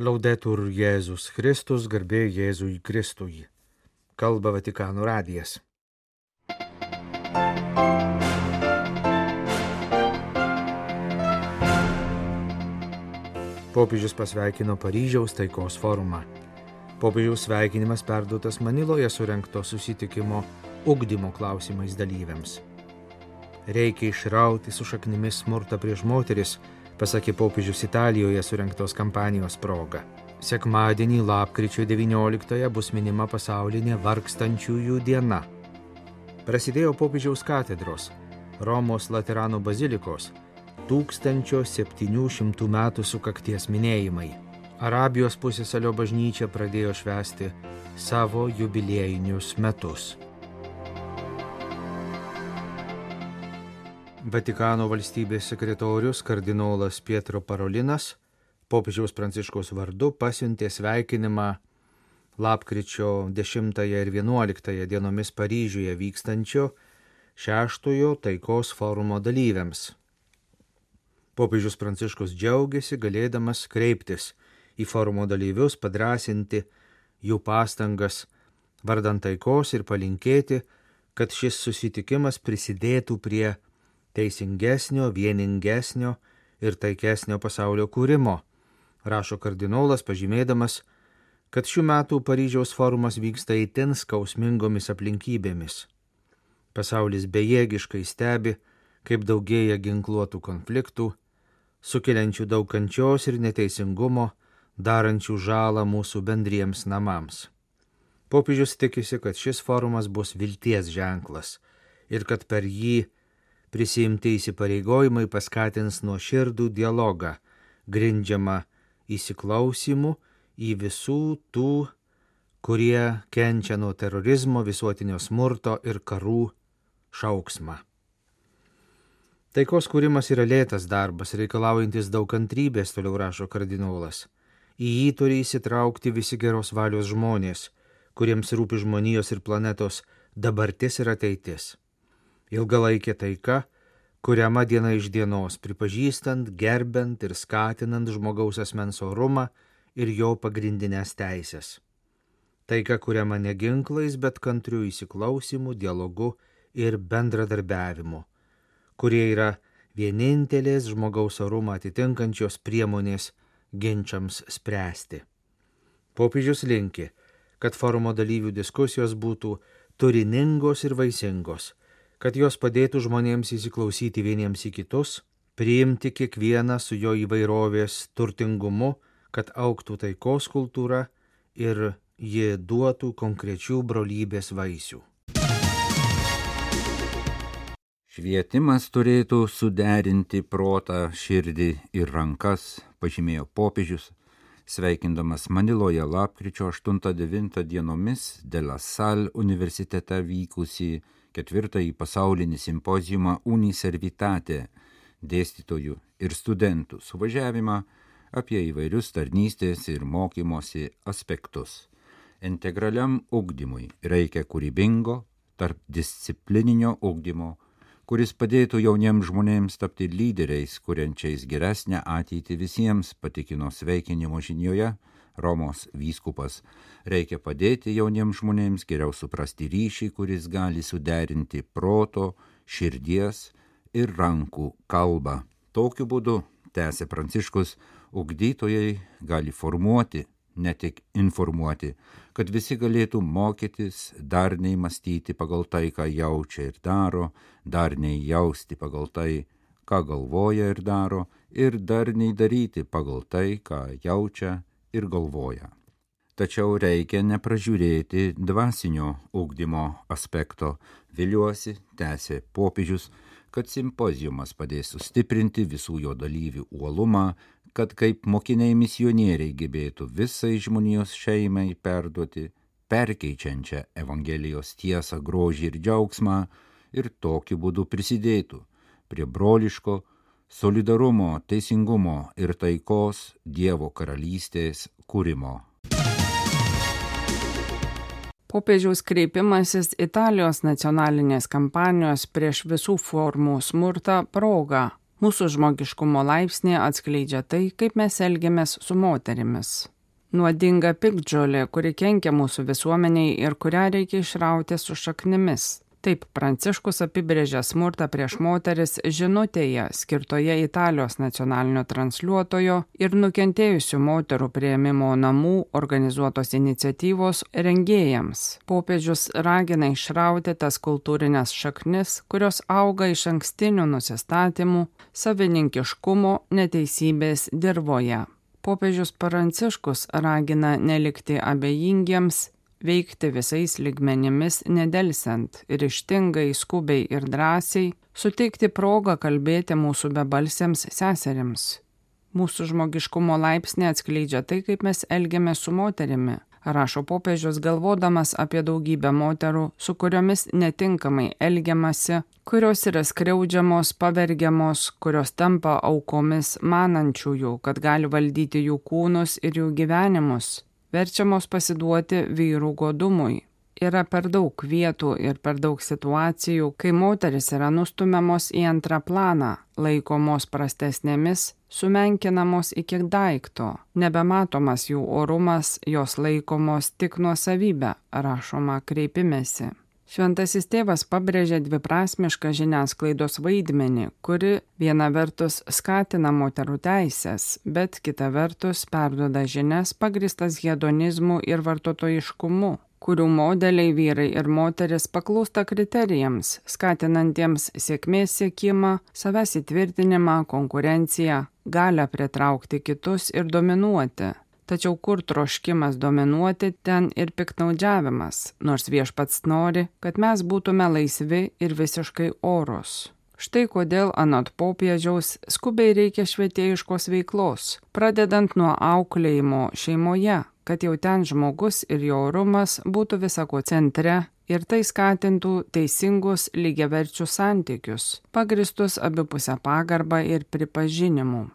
Laudetur Jėzus Kristus, garbė Jėzui Kristui. Kalba Vatikano radijas. Popiežius pasveikino Paryžiaus taikos forumą. Popiežiaus sveikinimas perduotas Maniloje surenkto susitikimo ugdymo klausimais dalyviams. Reikia išrauti su šaknimis smurtą prieš moteris, pasakė popiežius Italijoje surinktos kampanijos proga. Sekmadienį lapkričio 19 bus minima pasaulinė vargstančiųjų diena. Prasidėjo popiežiaus katedros, Romos Laterano bazilikos 1700 metų sukakties minėjimai. Arabijos pusėsalio bažnyčia pradėjo švęsti savo jubiliejinius metus. Vatikano valstybės sekretorius kardinolas Pietro Parolinas popiežiaus Pranciškaus vardu pasiuntė sveikinimą lapkričio 10 ir 11 dienomis Paryžiuje vykstančio šeštojo taikos forumo dalyviams. Popiežius Pranciškus džiaugiasi galėdamas kreiptis į forumo dalyvius, padrasinti jų pastangas vardant taikos ir palinkėti, kad šis susitikimas prisidėtų prie teisingesnio, vieningesnio ir taikesnio pasaulio kūrimo, rašo kardinolas pažymėdamas, kad šių metų Paryžiaus forumas vyksta įtin skausmingomis aplinkybėmis. Pasaulis bejėgiškai stebi, kaip daugėja ginkluotų konfliktų, sukeliančių daug kančios ir neteisingumo, darančių žalą mūsų bendriems namams. Popiežius tikisi, kad šis forumas bus vilties ženklas ir kad per jį prisimti įsipareigojimai paskatins nuo širdų dialogą, grindžiamą įsiklausimu į visų tų, kurie kenčia nuo terorizmo, visuotinio smurto ir karų šauksmą. Taikos kūrimas yra lėtas darbas, reikalaujantis daug kantrybės, toliau rašo kardinolas. Į jį turi įsitraukti visi geros valios žmonės, kuriems rūpi žmonijos ir planetos dabartis ir ateitis. Ilgalaikė taika, kuriama diena iš dienos, pripažįstant, gerbent ir skatinant žmogaus asmens orumą ir jo pagrindinės teisės. Taika kuriama ne ginklais, bet kantrių įsiklausimų, dialogu ir bendradarbiavimu kurie yra vienintelės žmogaus orumą atitinkančios priemonės ginčiams spręsti. Popiežius linki, kad forumo dalyvių diskusijos būtų turiningos ir vaisingos, kad jos padėtų žmonėms įsiklausyti vieniems į kitus, priimti kiekvieną su jo įvairovės turtingumu, kad auktų taikos kultūra ir ji duotų konkrečių brolybės vaisių. Švietimas turėtų suderinti protą, širdį ir rankas, pažymėjo popiežius, sveikindamas Maniloje lapkričio 8-9 dienomis Dela Sal universitete vykusį ketvirtąjį pasaulinį simpozijumą Uniservitate dėstytojų ir studentų suvažiavimą apie įvairius tarnystės ir mokymosi aspektus. Integraliam ugdymui reikia kūrybingo, tarp disciplininio ugdymo, kuris padėtų jauniems žmonėms tapti lyderiais, kuriančiais geresnę ateitį visiems, patikino sveikinimo žinioje Romos vyskupas. Reikia padėti jauniems žmonėms geriau suprasti ryšį, kuris gali suderinti proto, širdies ir rankų kalbą. Tokiu būdu, tęsė Pranciškus, ugdytojai gali formuoti, ne tik informuoti, kad visi galėtų mokytis darniai mąstyti pagal tai, ką jaučia ir daro, darniai jausti pagal tai, ką galvoja ir daro, ir darniai daryti pagal tai, ką jaučia ir galvoja. Tačiau reikia nepražiūrėti dvasinio ugdymo aspekto. Viliuosi, tęsė popiežius, kad simpozijumas padės sustiprinti visų jo dalyvių uolumą, kad kaip mokiniai misionieriai gebėtų visai žmonijos šeimai perduoti perkeičiančią Evangelijos tiesą, grožį ir džiaugsmą ir tokiu būdu prisidėtų prie broliško, solidarumo, teisingumo ir taikos Dievo karalystės kūrimo. Popiežiaus kreipimasis Italijos nacionalinės kampanijos prieš visų formų smurtą proga Mūsų žmogiškumo laipsnė atskleidžia tai, kaip mes elgiamės su moterimis. Nuodinga pikdžiolė, kuri kenkia mūsų visuomeniai ir kurią reikia išrauti su šaknimis. Taip Pranciškus apibrėžia smurtą prieš moteris žinutėje skirtoje Italijos nacionalinio transliuotojo ir nukentėjusių moterų prieimimo namų organizuotos iniciatyvos rengėjams. Popiežius ragina išrauti tas kultūrinės šaknis, kurios auga iš ankstinių nusistatymų, savininkiškumo, neteisybės dirboje. Popiežius Pranciškus ragina nelikti abejingiems veikti visais ligmenimis nedelsiant, ryštingai, skubiai ir drąsiai, suteikti progą kalbėti mūsų bebalsėms seserims. Mūsų žmogiškumo laipsnė atskleidžia tai, kaip mes elgiame su moterimi, rašo popiežius galvodamas apie daugybę moterų, su kuriomis netinkamai elgiamasi, kurios yra skriaudžiamos, pavergiamos, kurios tampa aukomis manančiųjų, kad gali valdyti jų kūnus ir jų gyvenimus verčiamos pasiduoti vyrų godumui. Yra per daug vietų ir per daug situacijų, kai moteris yra nustumiamos į antrą planą, laikomos prastesnėmis, sumenkinamos iki daikto, nebematomas jų orumas, jos laikomos tik nuosavybę, rašoma kreipimėsi. Šventasis tėvas pabrėžė dviprasmišką žiniasklaidos vaidmenį, kuri viena vertus skatina moterų teisės, bet kita vertus perduoda žinias pagristas hedonizmu ir vartotojiškumu kurių modeliai vyrai ir moteris paklūsta kriterijams, skatinantiems sėkmės siekimą, savęs įtvirtinimą, konkurenciją, galę pritraukti kitus ir dominuoti. Tačiau kur troškimas dominuoti, ten ir piknaudžiavimas, nors viešpats nori, kad mes būtume laisvi ir visiškai oros. Štai kodėl anot popiežiaus skubiai reikia švietėjiškos veiklos, pradedant nuo auklėjimo šeimoje, kad jau ten žmogus ir jo orumas būtų visako centre ir tai skatintų teisingus lygiaverčius santykius, pagristus abipusę pagarbą ir pripažinimu.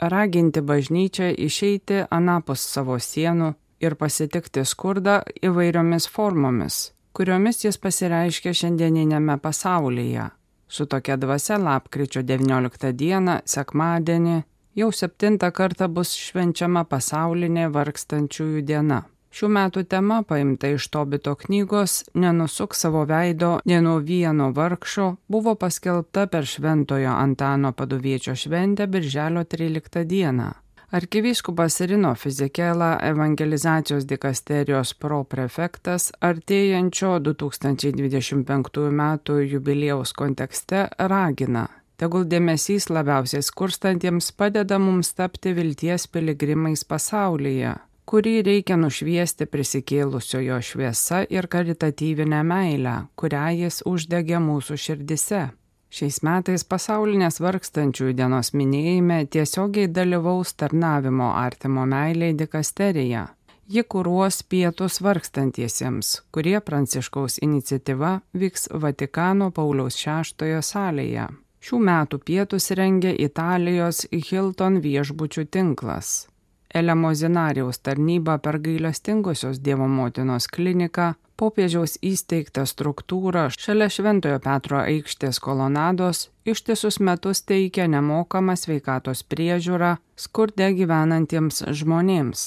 Raginti bažnyčią išeiti anapus savo sienų ir pasitikti skurdą įvairiomis formomis, kuriomis jis pasireiškia šiandieninėme pasaulyje. Su tokia dvasia lapkričio 19 dieną, sekmadienį, jau septintą kartą bus švenčiama pasaulinė vargstančiųjų diena. Šių metų tema paimta iš Tobito knygos Nenusuk savo veido ne nuo vieno vargšo buvo paskelbta per Šventojo Antano paduviečio šventę Birželio 13 dieną. Arkivyskupas Rino Fizikela evangelizacijos dikasterijos proprefektas artėjančio 2025 m. jubiliejaus kontekste ragina Tegul dėmesys labiausiai skurstantiems padeda mums tapti vilties piligrimais pasaulyje, kurį reikia nušviesti prisikėlusiojo šviesa ir karitatyvinę meilę, kurią jis uždegė mūsų širdise. Šiais metais pasaulinės vargstančiųjų dienos minėjime tiesiogiai dalyvaus tarnavimo artimo meiliai dikasterija. Ji kūruos pietus vargstantiesiems, kurie Pranciškaus iniciatyva vyks Vatikano Pauliaus VI salėje. Šių metų pietus rengia Italijos Hilton viešbučių tinklas. Elemozinariaus tarnyba per gailestingosios Dievo motinos kliniką, popiežiaus įsteigtą struktūrą šalia Šventojo Petro aikštės kolonados ištisus metus teikia nemokamą sveikatos priežiūrą skurde gyvenantiems žmonėms.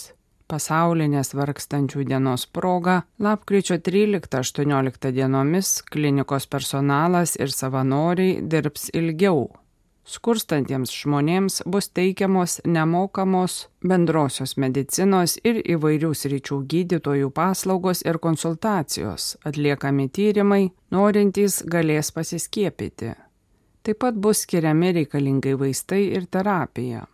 Pasaulinės vargstančių dienos proga lapkričio 13-18 dienomis klinikos personalas ir savanoriai dirbs ilgiau Skurstantiems žmonėms bus teikiamos nemokamos bendrosios medicinos ir įvairių sričių gydytojų paslaugos ir konsultacijos, atliekami tyrimai, norintys galės pasiskiepyti. Taip pat bus skiriami reikalingai vaistai ir terapija.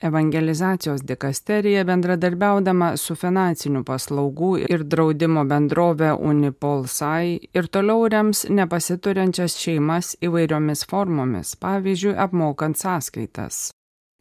Evangelizacijos dikasterija bendradarbiaudama su finansinių paslaugų ir draudimo bendrovė Unipolsai ir toliau rems nepasiturinčias šeimas įvairiomis formomis, pavyzdžiui, apmokant sąskaitas.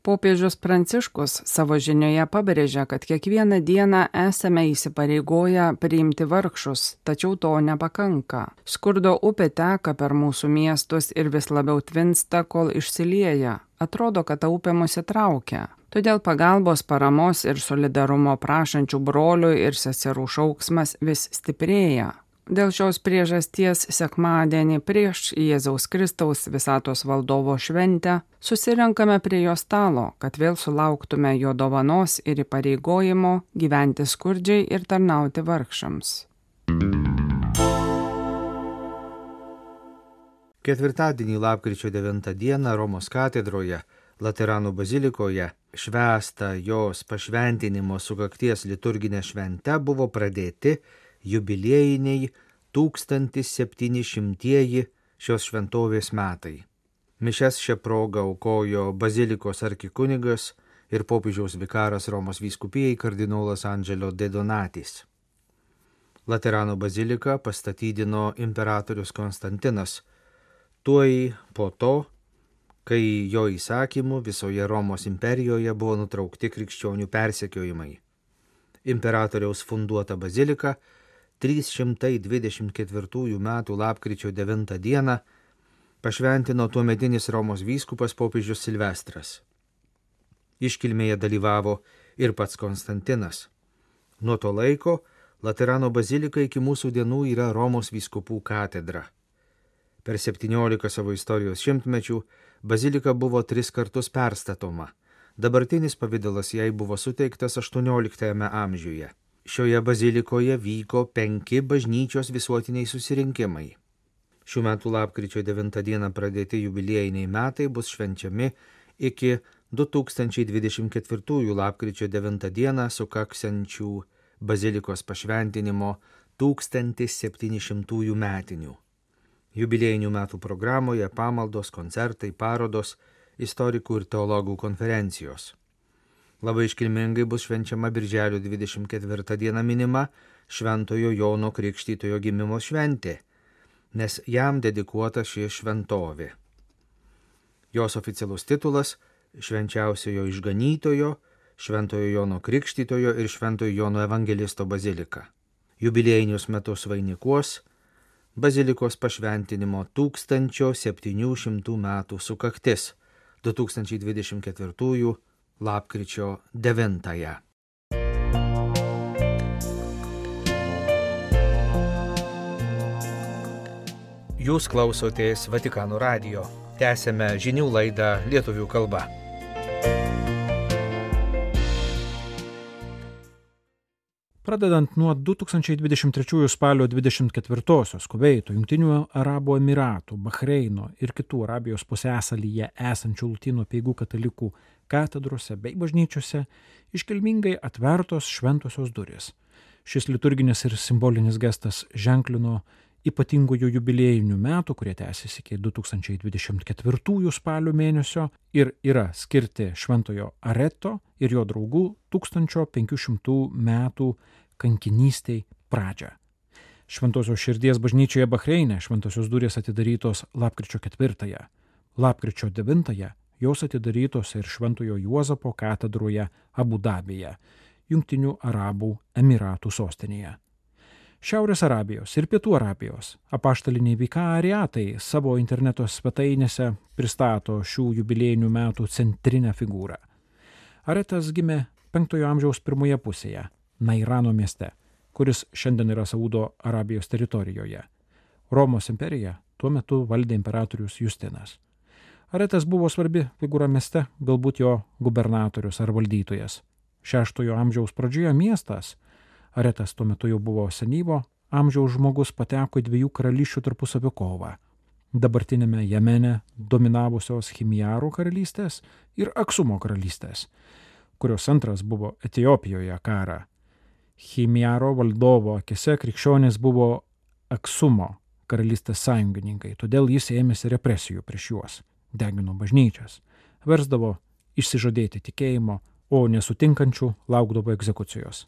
Popiežius Pranciškus savo žinioje pabrėžia, kad kiekvieną dieną esame įsipareigoję priimti vargšus, tačiau to nepakanka. Skurdo upė teka per mūsų miestus ir vis labiau tvinsta, kol išsilieja. Atrodo, kad ta upė mus įtraukia. Todėl pagalbos, paramos ir solidarumo prašančių brolių ir seserų šauksmas vis stiprėja. Dėl šios priežasties sekmadienį prieš Jėzaus Kristaus visatos valdovo šventę susirenkame prie jo stalo, kad vėl sulauktume jo dovanos ir įpareigojimo gyventi skurdžiai ir tarnauti vargšams. Ketvirtadienį lapkričio 9 dieną Romos katedroje Lateranų bazilikoje švęsta jos pašventinimo sukakties liturginė švente buvo pradėti jubiliejiniai 1700-ieji šios šventovės metai. Mišes šią progą aukojo bazilikos arkikunigas ir popiežiaus vikaras Romos vyskupijai kardinolas Andželio de Donatis. Laterano baziliką pastatydino imperatorius Konstantinas. Tuoj po to kai jo įsakymu visoje Romos imperijoje buvo nutraukti krikščionių persekiojimai. Imperatoriaus funduota bazilika 324 m. lapkričio 9 d. pašventino tuometinis Romos vyskupas popiežius Silvestras. Iškilmėje dalyvavo ir pats Konstantinas. Nuo to laiko Laterano bazilika iki mūsų dienų yra Romos vyskupų katedra. Per 17 savo istorijos šimtmečių bazilika buvo tris kartus perstatoma. Dabartinis pavydalas jai buvo suteiktas XVIII amžiuje. Šioje bazilikoje vyko penki bažnyčios visuotiniai susirinkimai. Šių metų lapkričio 9 dieną pradėti jubiliejiniai metai bus švenčiami iki 2024 lapkričio 9 dieną sukaksančių bazilikos pašventinimo 1700 metinių. Jubiliejinių metų programoje pamaldos, koncertai, parodos, istorikų ir teologų konferencijos. Labai iškilmingai bus švenčiama Birželio 24 diena minima Šventojo Jono Krikštytojo gimimo šventė, nes jam dedikuota ši šventovė. Jos oficialus titulas - Švenčiausiojo išganytojo, Šventojo Jono Krikštytojo ir Šventojo Jono Evangelisto bazilika. Jubiliejinius metus vainikuos bazilikos pašventinimo 1700 metų sukaktis 2024 lapkričio 9. -ąją. Jūs klausotės Vatikano radio. Tęsėme žinių laidą lietuvių kalba. Pradedant nuo 2023 spalio 24-osios Kuveito, Junktinių Arabų Emiratų, Bahreino ir kitų Arabijos pusėsalyje esančių Lutynų peigų katalikų katedrose bei bažnyčiose iškilmingai atvertos šventosios duris. Šis liturginis ir simbolinis gestas ženklino ypatingųjų jubiliejinių metų, kurie tęsiasi iki 2024 spalio mėnesio ir yra skirti Šventojo Areto ir jo draugų 1500 metų kankinystiai pradžią. Šventosios širdies bažnyčioje Bahreinė šventosios durys atidarytos lapkričio 4, lapkričio 9 jos atidarytos ir Šventojo Juozapo katedroje Abu Dabėje, Junktinių Arabų Emiratų sostinėje. Šiaurės Arabijos ir Pietų Arabijos apaštaliniai vikariatai savo interneto svetainėse pristato šių jubiliejinių metų centrinę figūrą. Aretas gimė 5 amžiaus pirmoje pusėje, Nairano mieste, kuris šiandien yra Saudo Arabijos teritorijoje. Romos imperija tuo metu valdė imperatorius Justinas. Aretas buvo svarbi figūra mieste, galbūt jo gubernatorius ar valdytojas. Šeštojo amžiaus pradžioje miestas Aretas tuo metu jau buvo senyvo amžiaus žmogus pateko į dviejų karalysčių tarpusavio kovą. Dabartinėme Jemene dominavusios Chimijarų karalystės ir Aksumo karalystės, kurios antras buvo Etijopijoje karą. Chimijaro valdovo akise krikščionys buvo Aksumo karalystės sąjungininkai, todėl jis ėmėsi represijų prieš juos, degino bažnyčias, versdavo išsižadėti tikėjimo, o nesutinkančių laukdavo egzekucijos.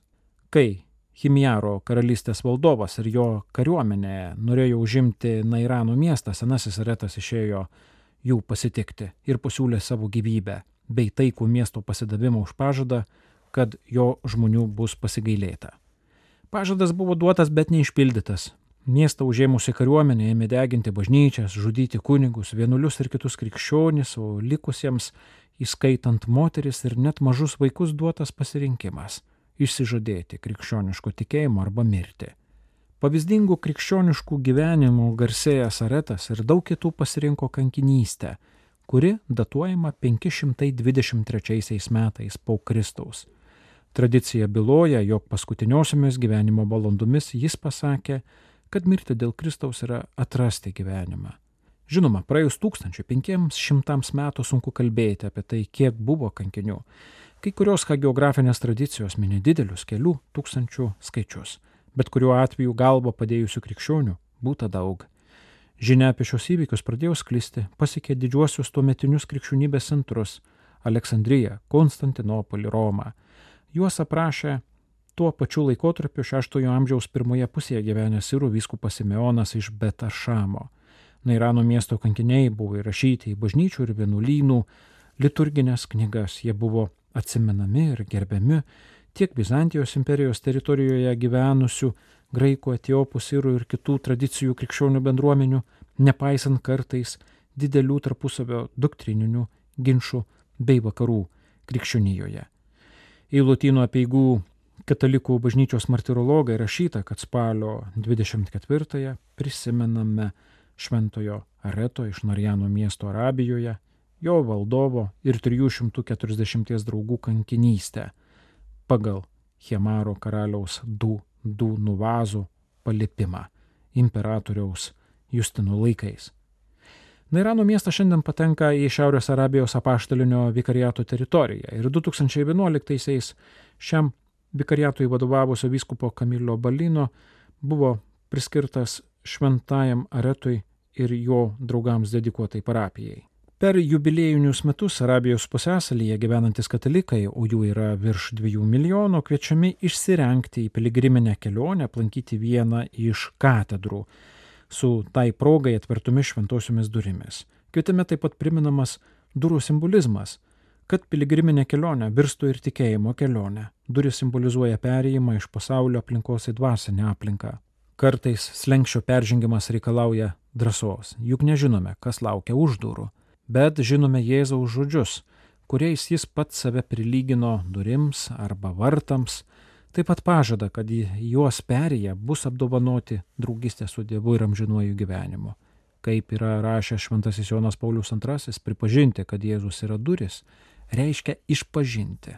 Kai Chimiaro karalystės valdovas ir jo kariuomenė norėjo užimti Nairano miestą, senasis retas išėjo jų pasitikti ir pasiūlė savo gyvybę bei taikų miesto pasidavimą už pažadą, kad jo žmonių bus pasigailėta. Pažadas buvo duotas, bet neišpildytas. Miestą užėmusi kariuomenė ėmė deginti bažnyčias, žudyti kunigus, vienuolius ir kitus krikščionis, o likusiems, įskaitant moteris ir net mažus vaikus, duotas pasirinkimas išsižadėti krikščioniško tikėjimo arba mirti. Pavyzdingų krikščioniškų gyvenimų garsėjęs Aretas ir daug kitų pasirinko kankinystę, kuri datuojama 523 metais po Kristaus. Tradicija byloja, jog paskutiniosiomis gyvenimo valandomis jis pasakė, kad mirti dėl Kristaus yra atrasti gyvenimą. Žinoma, praėjus 1500 metų sunku kalbėti apie tai, kiek buvo kankinių. Kai kurios hagiografinės tradicijos mini didelius kelių tūkstančių skaičius, bet kuriuo atveju galvo padėjusių krikščionių būta daug. Žinia apie šios įvykius pradėjo sklisti, pasiekė didžiuosius tuometinius krikščionybės centrus - Aleksandriją, Konstantinopolį, Romą. Juos aprašė tuo pačiu laikotarpiu VI amžiaus pirmoje pusėje gyvenęs Sirų vyskupas Simeonas iš Betašamo. Nairano miesto kankiniai buvo įrašyti į bažnyčių ir vienuolynų liturginės knygas. Jie buvo atsimenami ir gerbiami tiek Bizantijos imperijos teritorijoje gyvenusių graikų, etiopų, sirų ir kitų tradicijų krikščionių bendruomenių, nepaisant kartais didelių tarpusavio doktrininių ginčių bei vakarų krikščionijoje. Į Lotynų apieigų katalikų bažnyčios martirologą įrašyta, kad spalio 24-ąją prisimename šventojo Areto iš Narijano miesto Arabijoje, jo valdovo ir 340 draugų kankinystę pagal Hemaro karaliaus du, du nuvazų palipimą imperatoriaus Justino laikais. Nairano miestas šiandien patenka į Šiaurės Arabijos apaštalinio vikariato teritoriją ir 2011-aisiais šiam vikariatui vadovavusio vyskupo Kamilio Balino buvo priskirtas šventajam Aretui ir jo draugams dedikuotai parapijai. Per jubiliejinius metus Arabijos pusėsalyje gyvenantis katalikai, o jų yra virš 2 milijonų, kviečiami išsirenkti į piligriminę kelionę, aplankyti vieną iš katedrų su tai progai atvertomis šventosiomis durimis. Kvietime taip pat priminamas durų simbolizmas, kad piligriminė kelionė virstų ir tikėjimo kelionė. Duris simbolizuoja perėjimą iš pasaulio aplinkos į dvasinę aplinką. Kartais slengščio peržengimas reikalauja drąsos, juk nežinome, kas laukia už durų, bet žinome Jėzaus žodžius, kuriais jis pats save prilygino durims arba vartams, taip pat pažada, kad juos perėję bus apdovanoti draugystė su Dievu ir amžinuoju gyvenimu. Kaip yra rašęs Šventasis Jonas Paulius II, pripažinti, kad Jėzus yra duris, reiškia išpažinti,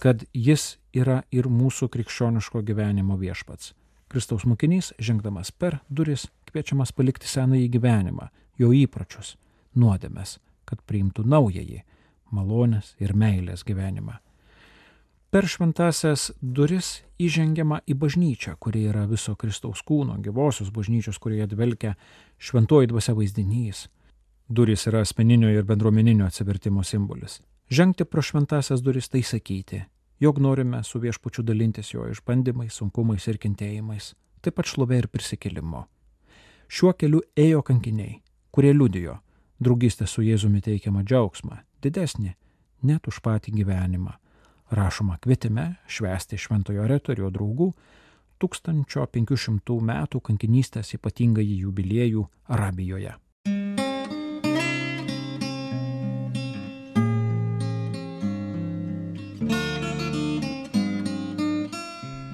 kad jis yra ir mūsų krikščioniško gyvenimo viešpats. Kristaus mokinys, žengdamas per duris, kviečiamas palikti senąjį gyvenimą, jo įpročius, nuodėmes, kad priimtų naująjį, malonės ir meilės gyvenimą. Per šventasias duris įžengiama į bažnyčią, kuri yra viso Kristaus kūno, gyvosios bažnyčios, kurioje dvelkia šventoji dvasia vaizdinys. Durys yra asmeninio ir bendruomeninio atsivertimo simbolis. Žengti pro šventasias duris tai sakyti, jog norime su viešpučiu dalintis jo išbandymais, sunkumais ir kentėjimais, taip pat šlovė ir prisikėlimu. Šiuo keliu ėjo kankiniai, kurie liudijo draugystę su Jėzumi teikiamą džiaugsmą, didesnį net už patį gyvenimą. Rašoma kvietime švęsti šventojo retorio draugų 1500 metų kankinystės ypatingąjį jubiliejų Arabijoje.